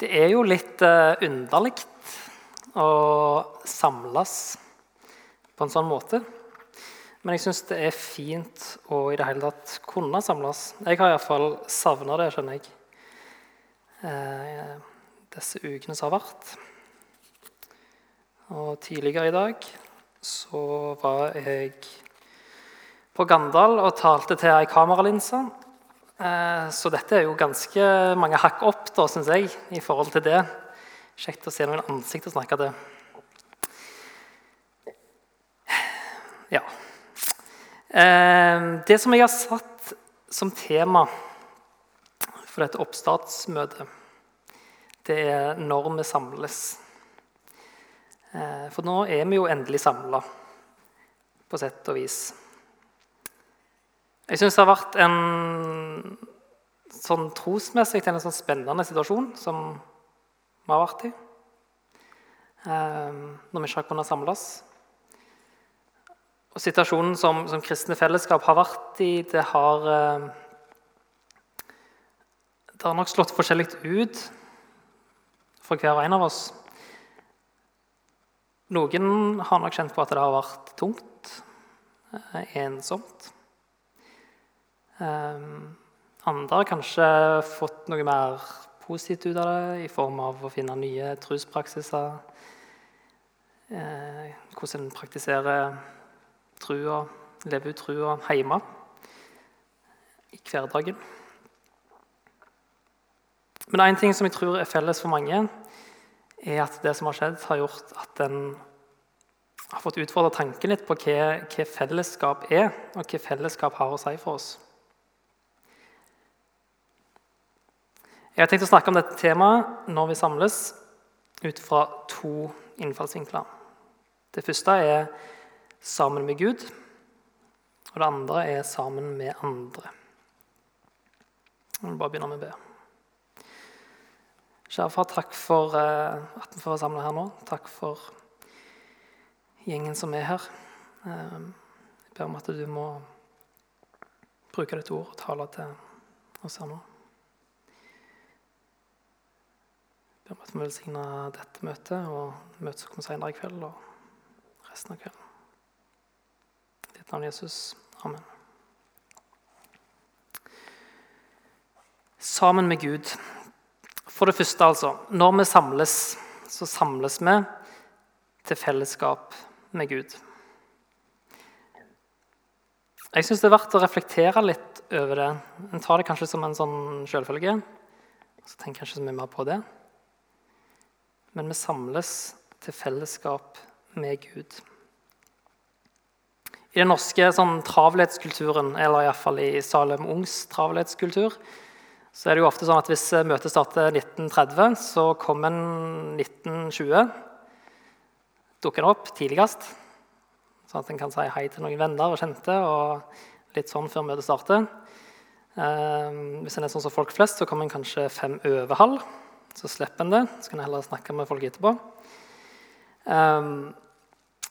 Det er jo litt uh, underlig å samles på en sånn måte. Men jeg syns det er fint å i det hele tatt kunne samles. Jeg har iallfall savna det, skjønner jeg, eh, disse ukene som har vært. Og tidligere i dag så var jeg på Gandal og talte til ei kameralinse Eh, så dette er jo ganske mange hakk opp da, synes jeg, i forhold til det. Kjekt å se noen ansikt og snakke til. Ja. Eh, det som jeg har satt som tema for dette oppstartsmøtet, det er når vi samles. Eh, for nå er vi jo endelig samla, på sett og vis. Jeg syns det har vært en sånn trosmessig en sånn spennende situasjon som vi har vært i. Eh, når vi ikke har kunnet samles. Og situasjonen som, som kristne fellesskap har vært i, det har eh, Det har nok slått forskjellig ut for hver og en av oss. Noen har nok kjent på at det har vært tungt, eh, ensomt. Um, andre har kanskje fått noe mer positivt ut av det, i form av å finne nye trospraksiser. Eh, hvordan en praktiserer trua, lever ut trua hjemme i hverdagen. Men én ting som jeg tror er felles for mange, er at det som har skjedd, har gjort at en har fått utfordra tanken litt på hva, hva fellesskap er, og hva fellesskap har å si for oss. Jeg har tenkt å snakke om dette temaet når vi samles, ut fra to innfallsvinkler. Det første er sammen med Gud, og det andre er sammen med andre. Må bare begynne med å be. Kjære far, takk for eh, at vi får være samla her nå. Takk for gjengen som er her. Eh, jeg ber om at du må bruke ditt ord og tale til oss her nå. Ber om at vi velsigner dette møtet og møtet som kommer senere i kveld og resten av kvelden. I ditt navn, Jesus. Amen. Sammen med Gud. For det første, altså. Når vi samles, så samles vi til fellesskap med Gud. Jeg syns det er verdt å reflektere litt over det. En tar det kanskje som en sånn selvfølge. Så tenker jeg ikke så mye mer på det men vi samles til fellesskap med Gud. I den norske sånn, travlhetskulturen, eller iallfall i Salem Ungs travlhetskultur, så er det jo ofte sånn at hvis møtet starter 1930, så kommer 1920 dukker den opp tidligst. Sånn at en kan si hei til noen venner og kjente, og litt sånn før møtet starter. Eh, hvis en er sånn som folk flest, så kommer en kanskje fem over halv. Så slipper en det. Så kan en heller snakke med folk etterpå. Um,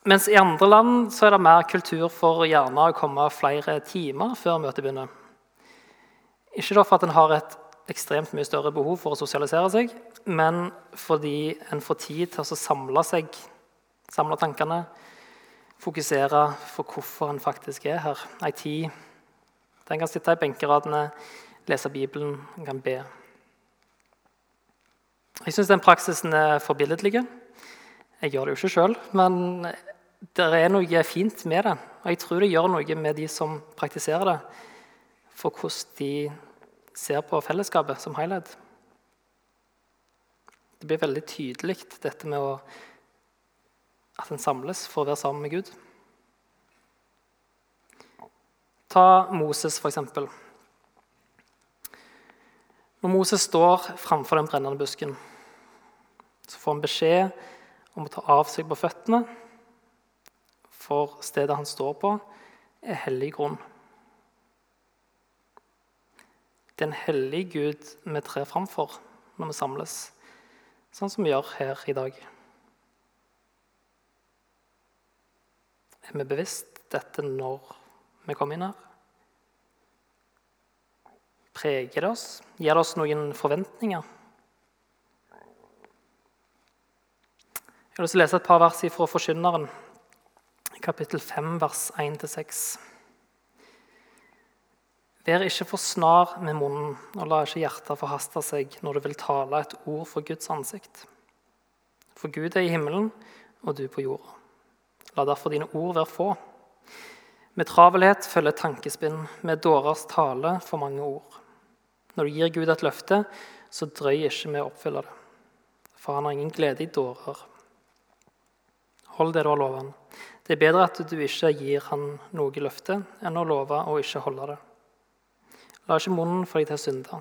mens i andre land så er det mer kultur for gjerne å komme flere timer før møtet begynner. Ikke da for at en har et ekstremt mye større behov for å sosialisere seg, men fordi en får tid til å samle seg, samle tankene, fokusere for hvorfor en faktisk er her. Ei tid der en kan sitte i benkeradene, lese Bibelen, en kan be. Jeg syns den praksisen er forbilledlig. Jeg gjør det jo ikke sjøl, men det er noe fint med det. Og jeg tror det gjør noe med de som praktiserer det, for hvordan de ser på fellesskapet som helhet. Det blir veldig tydelig, dette med å, at en samles for å være sammen med Gud. Ta Moses, f.eks. Når Moses står framfor den brennende busken så får han beskjed om å ta av seg på føttene, for stedet han står på, er hellig grunn. Det er en hellig Gud vi trer framfor når vi samles, sånn som vi gjør her i dag. Er vi bevisst dette når vi kommer inn her? Preger det oss? Gir det oss noen forventninger? Jeg har lyst lese et par vers fra Forkynneren, kapittel 5, vers 1-6. Vær ikke for snar med munnen, og la ikke hjertet forhaste seg når du vil tale et ord for Guds ansikt. For Gud er i himmelen, og du på jorda. La derfor dine ord være få. Med travelhet følger tankespinn, med dårers tale for mange ord. Når du gir Gud et løfte, så drøy ikke med å oppfylle det. For han har ingen glede i dårer. Hold det du har lovet han. Det er bedre at du ikke gir han noe løfte, enn å love og ikke holde det. La ikke munnen få deg til å synde,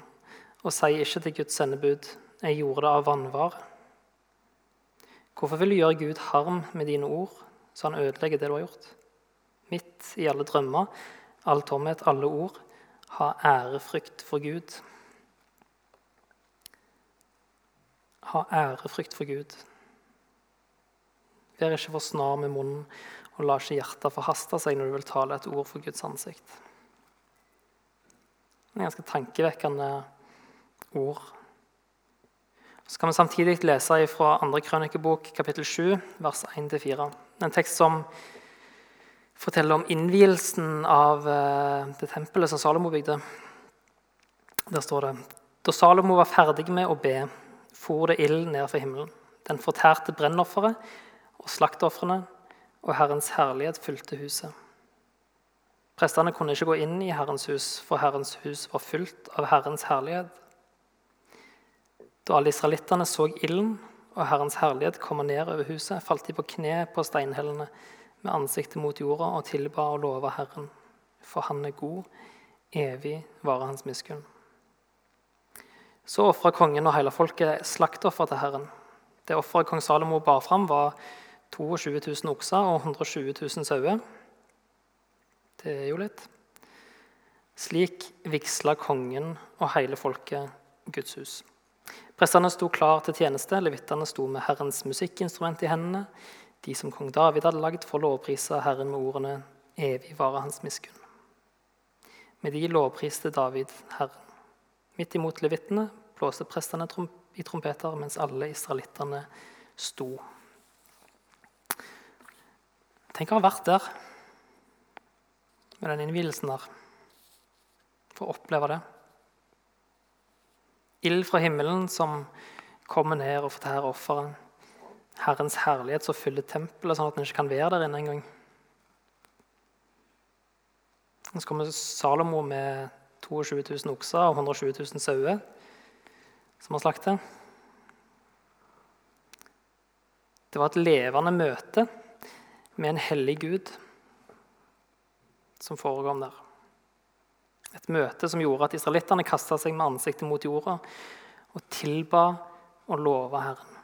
og si ikke til Guds sendebud, 'Jeg gjorde det av vannvare'. Hvorfor vil du gjøre Gud harm med dine ord, så han ødelegger det du har gjort? Midt i alle drømmer, all tomhet, alle ord, ha ærefrykt for Gud. Ha ærefrykt for Gud. Vær ikke for snar med munnen, og la ikke hjertet forhaste seg når du vil tale et ord for Guds ansikt. Det er ganske tankevekkende ord. Så kan vi samtidig lese fra 2. krønikebok, kapittel 7, vers 1-4. En tekst som forteller om innvielsen av eh, det tempelet som Salomo bygde. Der står det Da Salomo var ferdig med å be, for det ild ned fra himmelen. Den fortærte brennofferet og slaktofrene, og Herrens herlighet fylte huset. Prestene kunne ikke gå inn i Herrens hus, for Herrens hus var fylt av Herrens herlighet. Da alle israelittene så ilden og Herrens herlighet komme ned over huset, falt de på kne på steinhellene med ansiktet mot jorda og tilba og lova Herren. For Han er god, evig varer Hans miskunn. Så ofra kongen og hele folket slaktoffer til Herren. Det offeret kong Salomo bar fram, var 22 000 okser og 120 000 sauer. Det er jo litt. Slik vigsla kongen og hele folket Guds hus. Prestene sto klar til tjeneste, levittene sto med Herrens musikkinstrument i hendene, de som kong David hadde lagd for å lovprise Herren med ordene 'Evig varer hans miskunn'. Med de lovpriste David Herren. Midt imot levittene blåste prestene i trompeter mens alle israelittene sto. Tenk å ha vært der med den innvielsen der, for å oppleve det. Ild fra himmelen som kommer ned og fortærer offeret. Herrens herlighet som fyller tempelet, sånn at en ikke kan være der inne engang. Så kommer Salomo med 22 000 okser og 120 000 sauer som har slaktet. Det var et levende møte med en hellig Gud som forekom der. Et møte som gjorde at israelittene kasta seg med ansiktet mot jorda og tilba og lova Herren.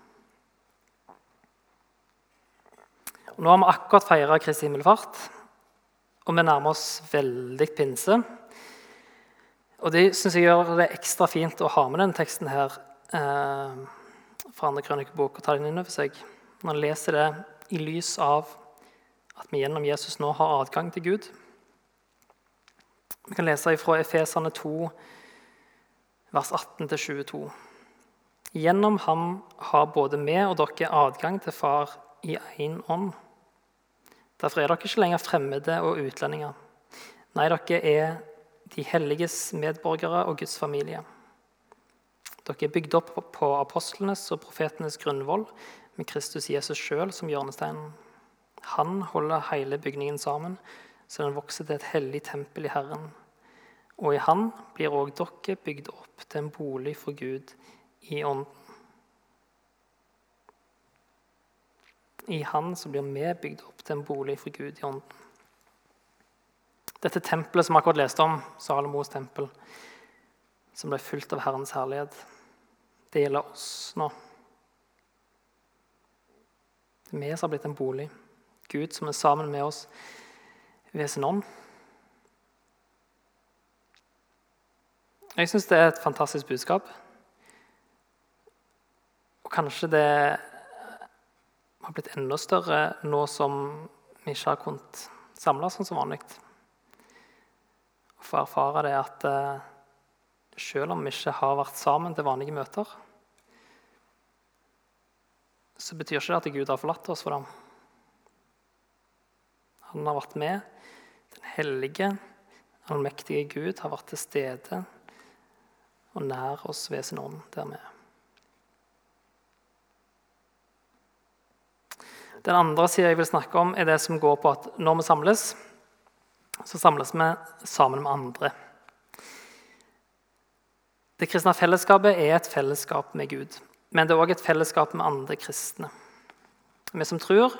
Og nå har vi akkurat feira Kristi himmelfart, og vi nærmer oss veldig pinse. Og Det synes jeg gjør det ekstra fint å ha med denne teksten her eh, fra andre krønikebok og ta den inn over seg. Når en leser det i lys av at vi gjennom Jesus nå har adgang til Gud. Vi kan lese fra Efesane 2, vers 18-22. Gjennom ham har både vi og dere adgang til Far i én ånd. Derfor er dere ikke lenger fremmede og utlendinger. Nei, dere er de helliges medborgere og Guds familie. Dere er bygd opp på apostlenes og profetenes grunnvoll med Kristus Jesus sjøl som hjørnesteinen. Han holder hele bygningen sammen, så den vokser til et hellig tempel i Herren. Og i Han blir òg dere bygd opp til en bolig for Gud i ånden. I Han så blir vi bygd opp til en bolig for Gud i ånden. Dette tempelet som vi akkurat leste om, Salomos tempel, som ble fulgt av Herrens herlighet, det gjelder oss nå. Det er vi som har blitt en bolig. Gud som er sammen med oss ved sin ånd. Jeg syns det er et fantastisk budskap. Og kanskje det har blitt enda større nå som vi ikke har kunnet samles sånn som vanlig få erfare det at eh, selv om vi ikke har vært sammen til vanlige møter, så betyr ikke det at Gud har forlatt oss for dem. Han har vært med. Den hellige, allmektige Gud har vært til stede og nær oss ved sin ånd er. Den andre sida jeg vil snakke om, er det som går på at når vi samles, så samles vi sammen med andre. Det kristne fellesskapet er et fellesskap med Gud, men det er òg et fellesskap med andre kristne. Vi som tror,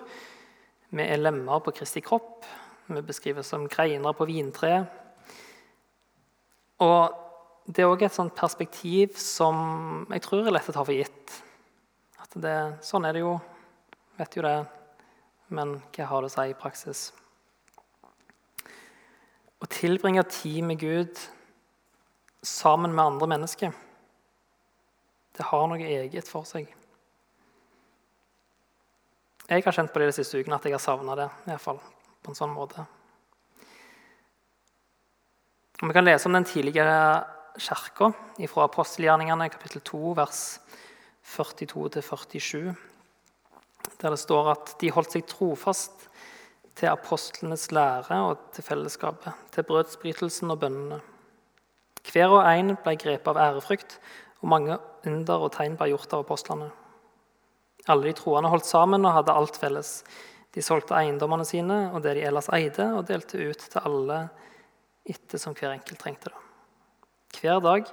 vi er lemmer på Kristi kropp. Vi beskrives som greiner på vintreet. Og det er òg et sånt perspektiv som jeg tror er lett å ta for gitt. At det, sånn er det jo. Vet jo det. Men hva har det å si i praksis? Å tilbringe tid med Gud sammen med andre mennesker, det har noe eget for seg. Jeg har kjent på det de siste ukene at jeg har savna det. I hvert fall på en sånn måte. Og vi kan lese om den tidligere kirka fra apostelgjerningene kapittel 2, vers 42-47, der det står at de holdt seg trofast til apostlenes lære og til fellesskapet, til brødsbrytelsen og bønnene. Hver og en ble grepet av ærefrykt, og mange under og tegn ble gjort av apostlene. Alle de troende holdt sammen og hadde alt felles. De solgte eiendommene sine og det de ellers eide, og delte ut til alle etter som hver enkelt trengte det. Hver dag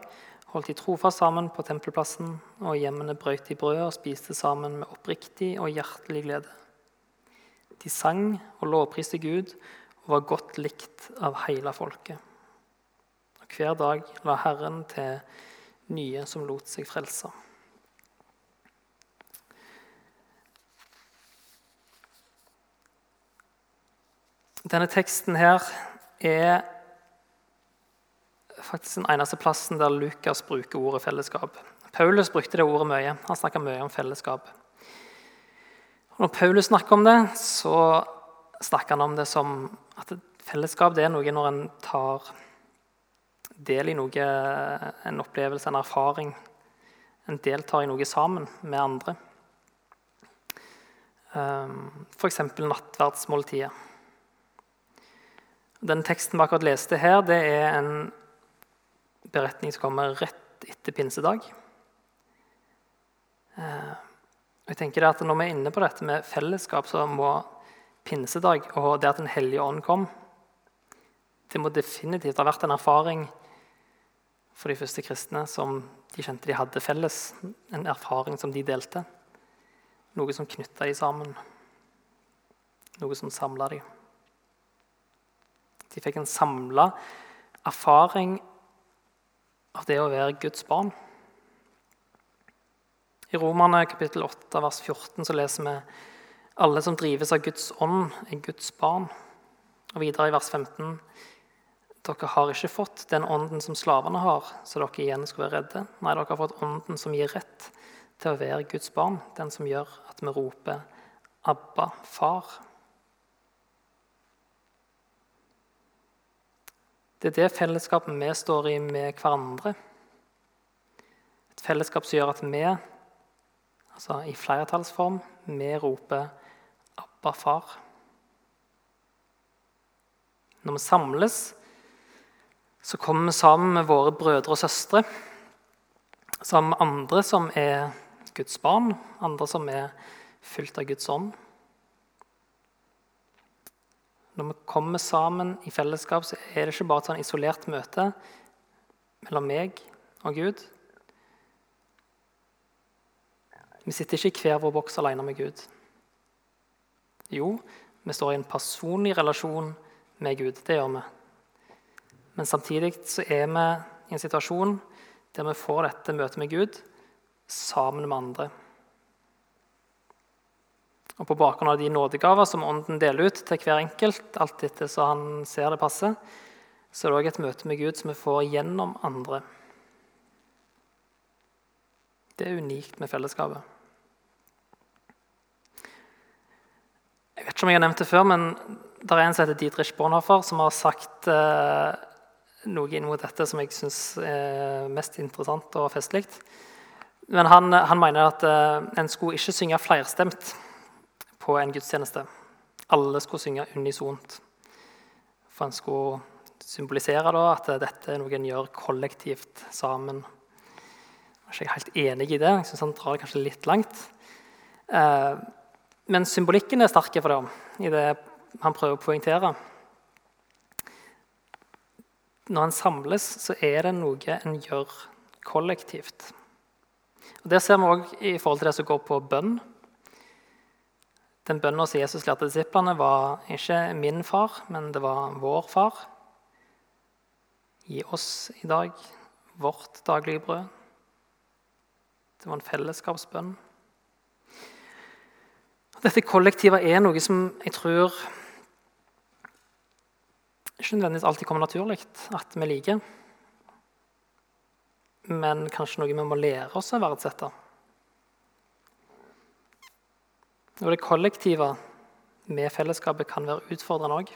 holdt de trofast sammen på tempelplassen, og hjemmene brøt de brød og spiste sammen med oppriktig og hjertelig glede. De sang og lovpriste Gud og var godt likt av hele folket. Og hver dag la Herren til nye som lot seg frelse. Denne teksten her er faktisk den eneste plassen der Lukas bruker ordet fellesskap. Paulus brukte det ordet mye. Han snakka mye om fellesskap. når Paulus snakker om det, så snakker han om det som at fellesskap det er noe når en tar del i noe, en opplevelse, en erfaring. En deltar i noe sammen med andre. Ehm, F.eks. nattverdsmåltidet. Den teksten vi akkurat leste her, det er en beretning som kommer rett etter pinsedag. Eh, jeg tenker at Når vi er inne på dette med fellesskap, så må pinsedag og det at Den hellige ånd kom, det må definitivt ha vært en erfaring for de første kristne som de kjente de hadde felles. En erfaring som de delte. Noe som knytta de sammen. Noe som samla de. De fikk en samla erfaring av det å være Guds barn. I Romerne kapittel 8 vers 14 så leser vi alle som drives av Guds ånd, er Guds barn. Og videre i vers 15 dere har ikke fått den ånden som slavene har, så dere igjen skulle være redde. Nei, dere har fått ånden som gir rett til å være Guds barn, den som gjør at vi roper 'Abba, far'. Det er det fellesskapet vi står i med hverandre. Et fellesskap som gjør at vi, altså i flertallsform, vi roper 'Abba, far'. Når vi samles, så kommer vi sammen med våre brødre og søstre. Sammen med andre som er Guds barn, andre som er fylt av Guds ånd. Når vi kommer sammen i fellesskap, så er det ikke bare et sånn isolert møte mellom meg og Gud. Vi sitter ikke i hver vår boks alene med Gud. Jo, vi står i en personlig relasjon med Gud. Det gjør vi. Men samtidig så er vi i en situasjon der vi får dette møtet med Gud sammen med andre. Og På bakgrunn av de nådegaver som Ånden deler ut til hver enkelt, alt etter så han ser det passe, så er det òg et møte med Gud som vi får gjennom andre. Det er unikt med fellesskapet. Jeg vet ikke om jeg har nevnt det før, men det er en som heter Dietrich Bonhoeffer, som har sagt eh, noe inn mot dette som jeg syns er mest interessant og festlig. Men han, han mener at eh, en skulle ikke synge flerstemt på en gudstjeneste. Alle skulle synge unisont. For en skulle symbolisere da, at dette er noe en gjør kollektivt sammen. Jeg er ikke helt enig i det. Jeg synes han drar det kanskje litt langt. Uh, men symbolikken er sterk for det, i det han prøver å poengtere. Når en samles, så er det noe en gjør kollektivt. Og Det ser vi òg i forhold til det som går på bønn. Den bønnen som Jesus lærte disiplene, var ikke 'min far', men det var 'vår far'. Gi oss i dag vårt daglige brød. Det var en fellesskapsbønn. Dette kollektivet er noe som jeg tror ikke nødvendigvis alltid kommer naturlig at vi liker men kanskje noe vi må lære oss å verdsette. Og det kollektive med fellesskapet kan være utfordrende òg.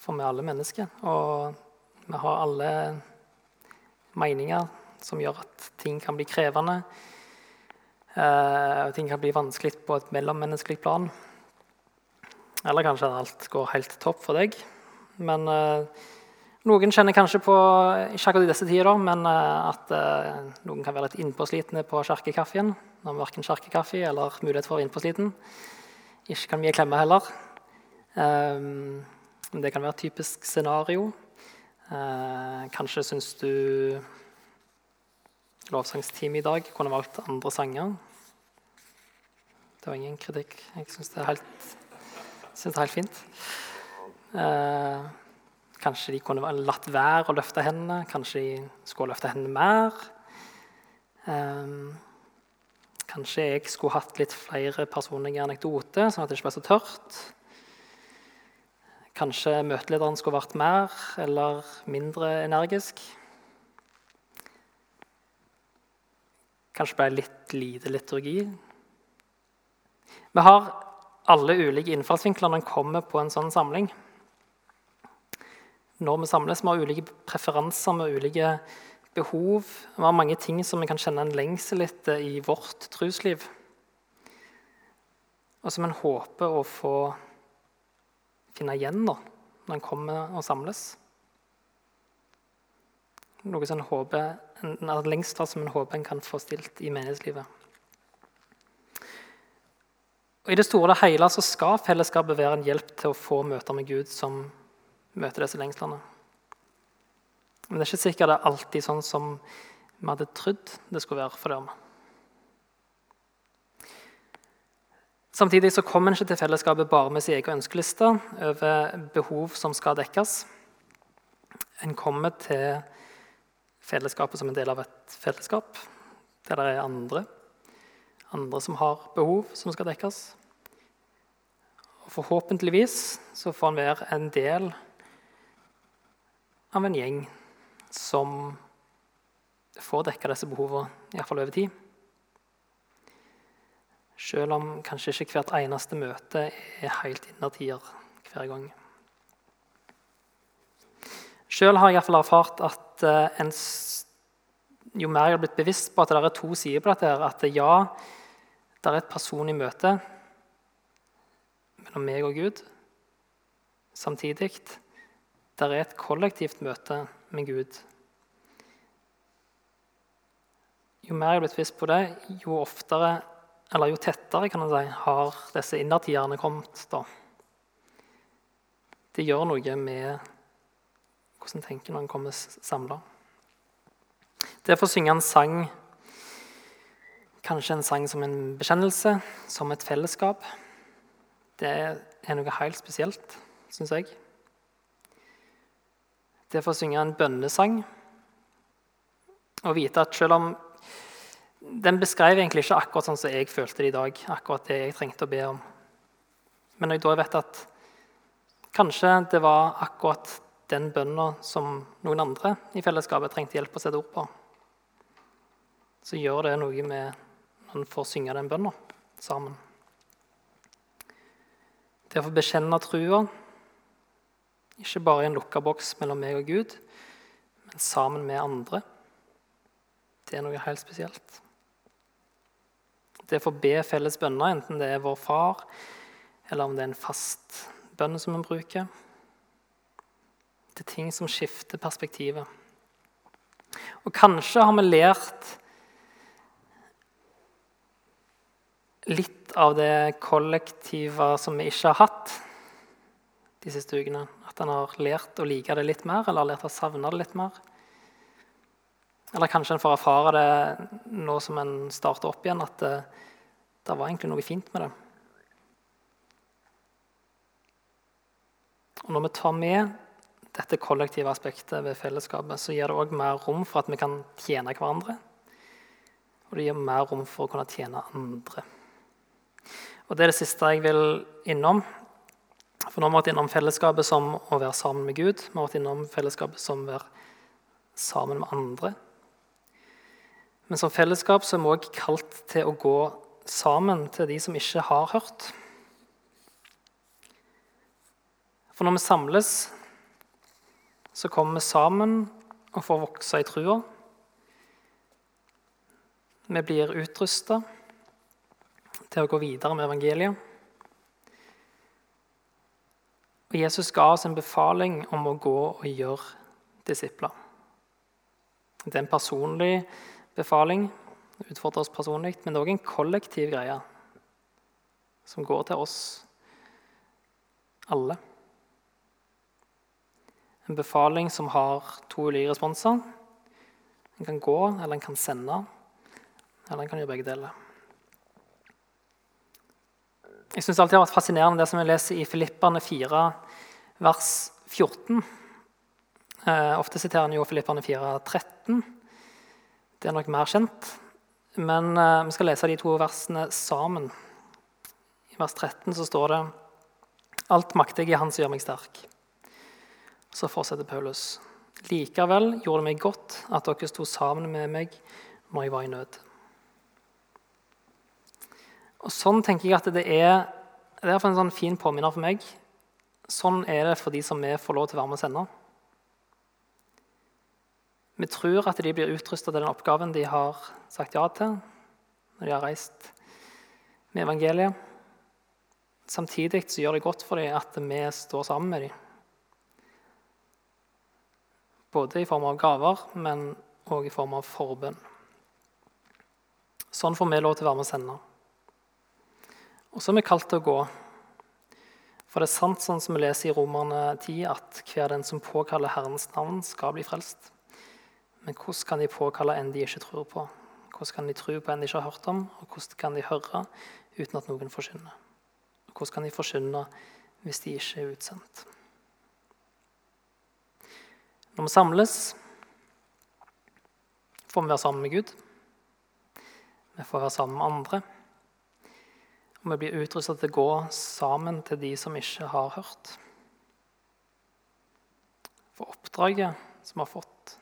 For vi er alle mennesker, og vi har alle meninger som gjør at ting kan bli krevende. og ting kan bli vanskelig på et mellommenneskelig plan. Eller kanskje alt går helt topp for deg. Men uh, noen kjenner kanskje på ikke akkurat i disse tider, men eh, at uh, noen kan være litt innpåslitne på kirkekaffen. Når vi verken kjerkekaffe eller mulighet for å være innpåsliten. Ikke kan vi klemme heller. Men det kan være et typisk scenario. Kanskje syns du lovsangsteamet i dag kunne valgt andre sanger. Det var ingen kritikk. Jeg syns det det er helt fint. Kanskje de kunne latt være å løfte hendene. Kanskje de skulle løfte hendene mer. Um, kanskje jeg skulle hatt litt flere personlige anekdoter, sånn at det ikke ble så tørt. Kanskje møtelederen skulle vært mer eller mindre energisk. Kanskje ble litt lite liturgi. Vi har alle ulike innfallsvinkler når en kommer på en sånn samling når vi samles. Vi har ulike preferanser vi har ulike behov. Vi har mange ting som vi kan kjenne en lengsel etter i vårt trosliv. Og som en håper å få finne igjen da, når en kommer og samles. Noe som en håper, en lengsel som en håper en kan få stilt i menighetslivet. Og I det store og hele så skal fellesskapet være en hjelp til å få møter med Gud som møter disse lengslene. Men det er ikke sikkert det er alltid sånn som vi hadde trodd det skulle være for dem. Samtidig så kommer en ikke til fellesskapet bare med sin egen ønskeliste over behov som skal dekkes. En kommer til fellesskapet som en del av et fellesskap der det er andre. Andre som har behov som skal dekkes. Og Forhåpentligvis så får en være en del av en gjeng som får dekka disse behovene, iallfall over tid. Selv om kanskje ikke hvert eneste møte er helt innertier hver gang. Selv har jeg iallfall erfart at eh, en, jo mer jeg har blitt bevisst på at det er to sider på dette, at ja, det er et personlig møte mellom meg og Gud. Samtidig det er et kollektivt møte med Gud. Jo mer jeg blitt bevisst på det, jo oftere, eller jo tettere kan si, har disse innertiderne kommet. da. Det gjør noe med hvordan en tenker når en kommer samla. Derfor å synge en sang, kanskje en sang som en bekjennelse, som et fellesskap, det er noe helt spesielt, syns jeg det for å synge en bønnesang og vite at selv om Den beskrev egentlig ikke akkurat sånn som jeg følte det i dag. akkurat det jeg trengte å be om. Men når jeg da vet at kanskje det var akkurat den bønna som noen andre i fellesskapet trengte hjelp å sette ord på, så gjør det noe med når en får synge den bønna sammen. Det å få bekjenne trua ikke bare i en lukka boks mellom meg og Gud, men sammen med andre. det er noe helt spesielt. Det å få be felles bønner, enten det er vår far, eller om det er en fast bønn som vi bruker Det er ting som skifter perspektivet. Og kanskje har vi lært litt av det kollektive som vi ikke har hatt de siste ukene. At en har lært å like det litt mer, eller har lært å savne det litt mer. Eller kanskje en får erfare det nå som en starter opp igjen, at det, det var egentlig noe fint med det. Og Når vi tar med dette kollektive aspektet ved fellesskapet, så gir det òg mer rom for at vi kan tjene hverandre. Og det gir mer rom for å kunne tjene andre. Og Det er det siste jeg vil innom. For nå har vi vært innom fellesskapet som å være sammen med Gud. Vi har vært innom fellesskapet som å være sammen med andre. Men som fellesskap så er vi også kalt til å gå sammen til de som ikke har hørt. For når vi samles, så kommer vi sammen og får vokse i trua. Vi blir utrusta til å gå videre med evangeliet. Og Jesus ga oss en befaling om å gå og gjøre disipler. Det er en personlig befaling. Utfordrer oss personlig, men det er òg en kollektiv greie som går til oss alle. En befaling som har to ulike responser. En kan gå, eller en kan sende, eller en kan gjøre begge deler. Jeg syns alltid det har vært fascinerende det som jeg leser i Filipperne 4, vers 14. Eh, ofte siterer han jo Filippane 4, 13. Det er nok mer kjent. Men eh, vi skal lese de to versene sammen. I vers 13 så står det Alt makter jeg i Han som gjør meg sterk. Så fortsetter Paulus. Likevel gjorde det meg godt at dere sto sammen med meg når jeg var i nød. Og Sånn tenker jeg at det er det er en sånn fin påminner for meg. Sånn er det for de som vi får lov til å være med og sende. Vi tror at de blir utrusta til den oppgaven de har sagt ja til når de har reist med evangeliet. Samtidig så gjør det godt for dem at vi står sammen med dem. Både i form av gaver, men òg i form av forbønn. Sånn får vi lov til å være med og sende. Og så er vi kalt til å gå. For det er sant, sånn som vi leser i Romerne 10, at hver den som påkaller Herrens navn, skal bli frelst. Men hvordan kan de påkalle en de ikke tror på? Hvordan kan de tro på en de ikke har hørt om? Og hvordan kan de høre uten at noen forkynner? Hvordan kan de forkynne hvis de ikke er utsendt? Når vi samles, får vi være sammen med Gud. Vi får være sammen med andre. Og vi blir utrusta til å gå sammen til de som ikke har hørt. For oppdraget som vi har fått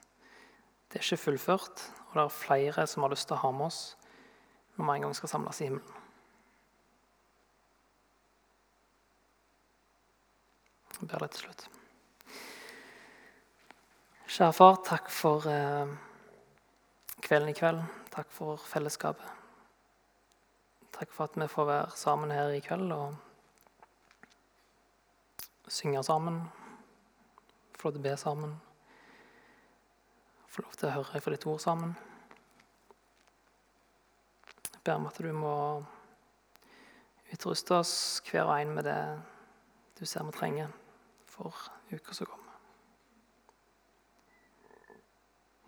det er ikke fullført, og det er flere som har lyst til å ha med oss når vi en gang skal samles i himmelen. Jeg ber deg til slutt. Kjære far, takk for eh, kvelden i kveld. Takk for fellesskapet. Takk for at vi får være sammen her i kveld og synge sammen. Få lov til å be sammen få lov til å høre fra ditt ord sammen. Jeg ber om at du må utruste oss hver og en med det du ser vi trenger for uka som kommer.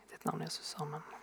I ditt navn, Jesus. Amen.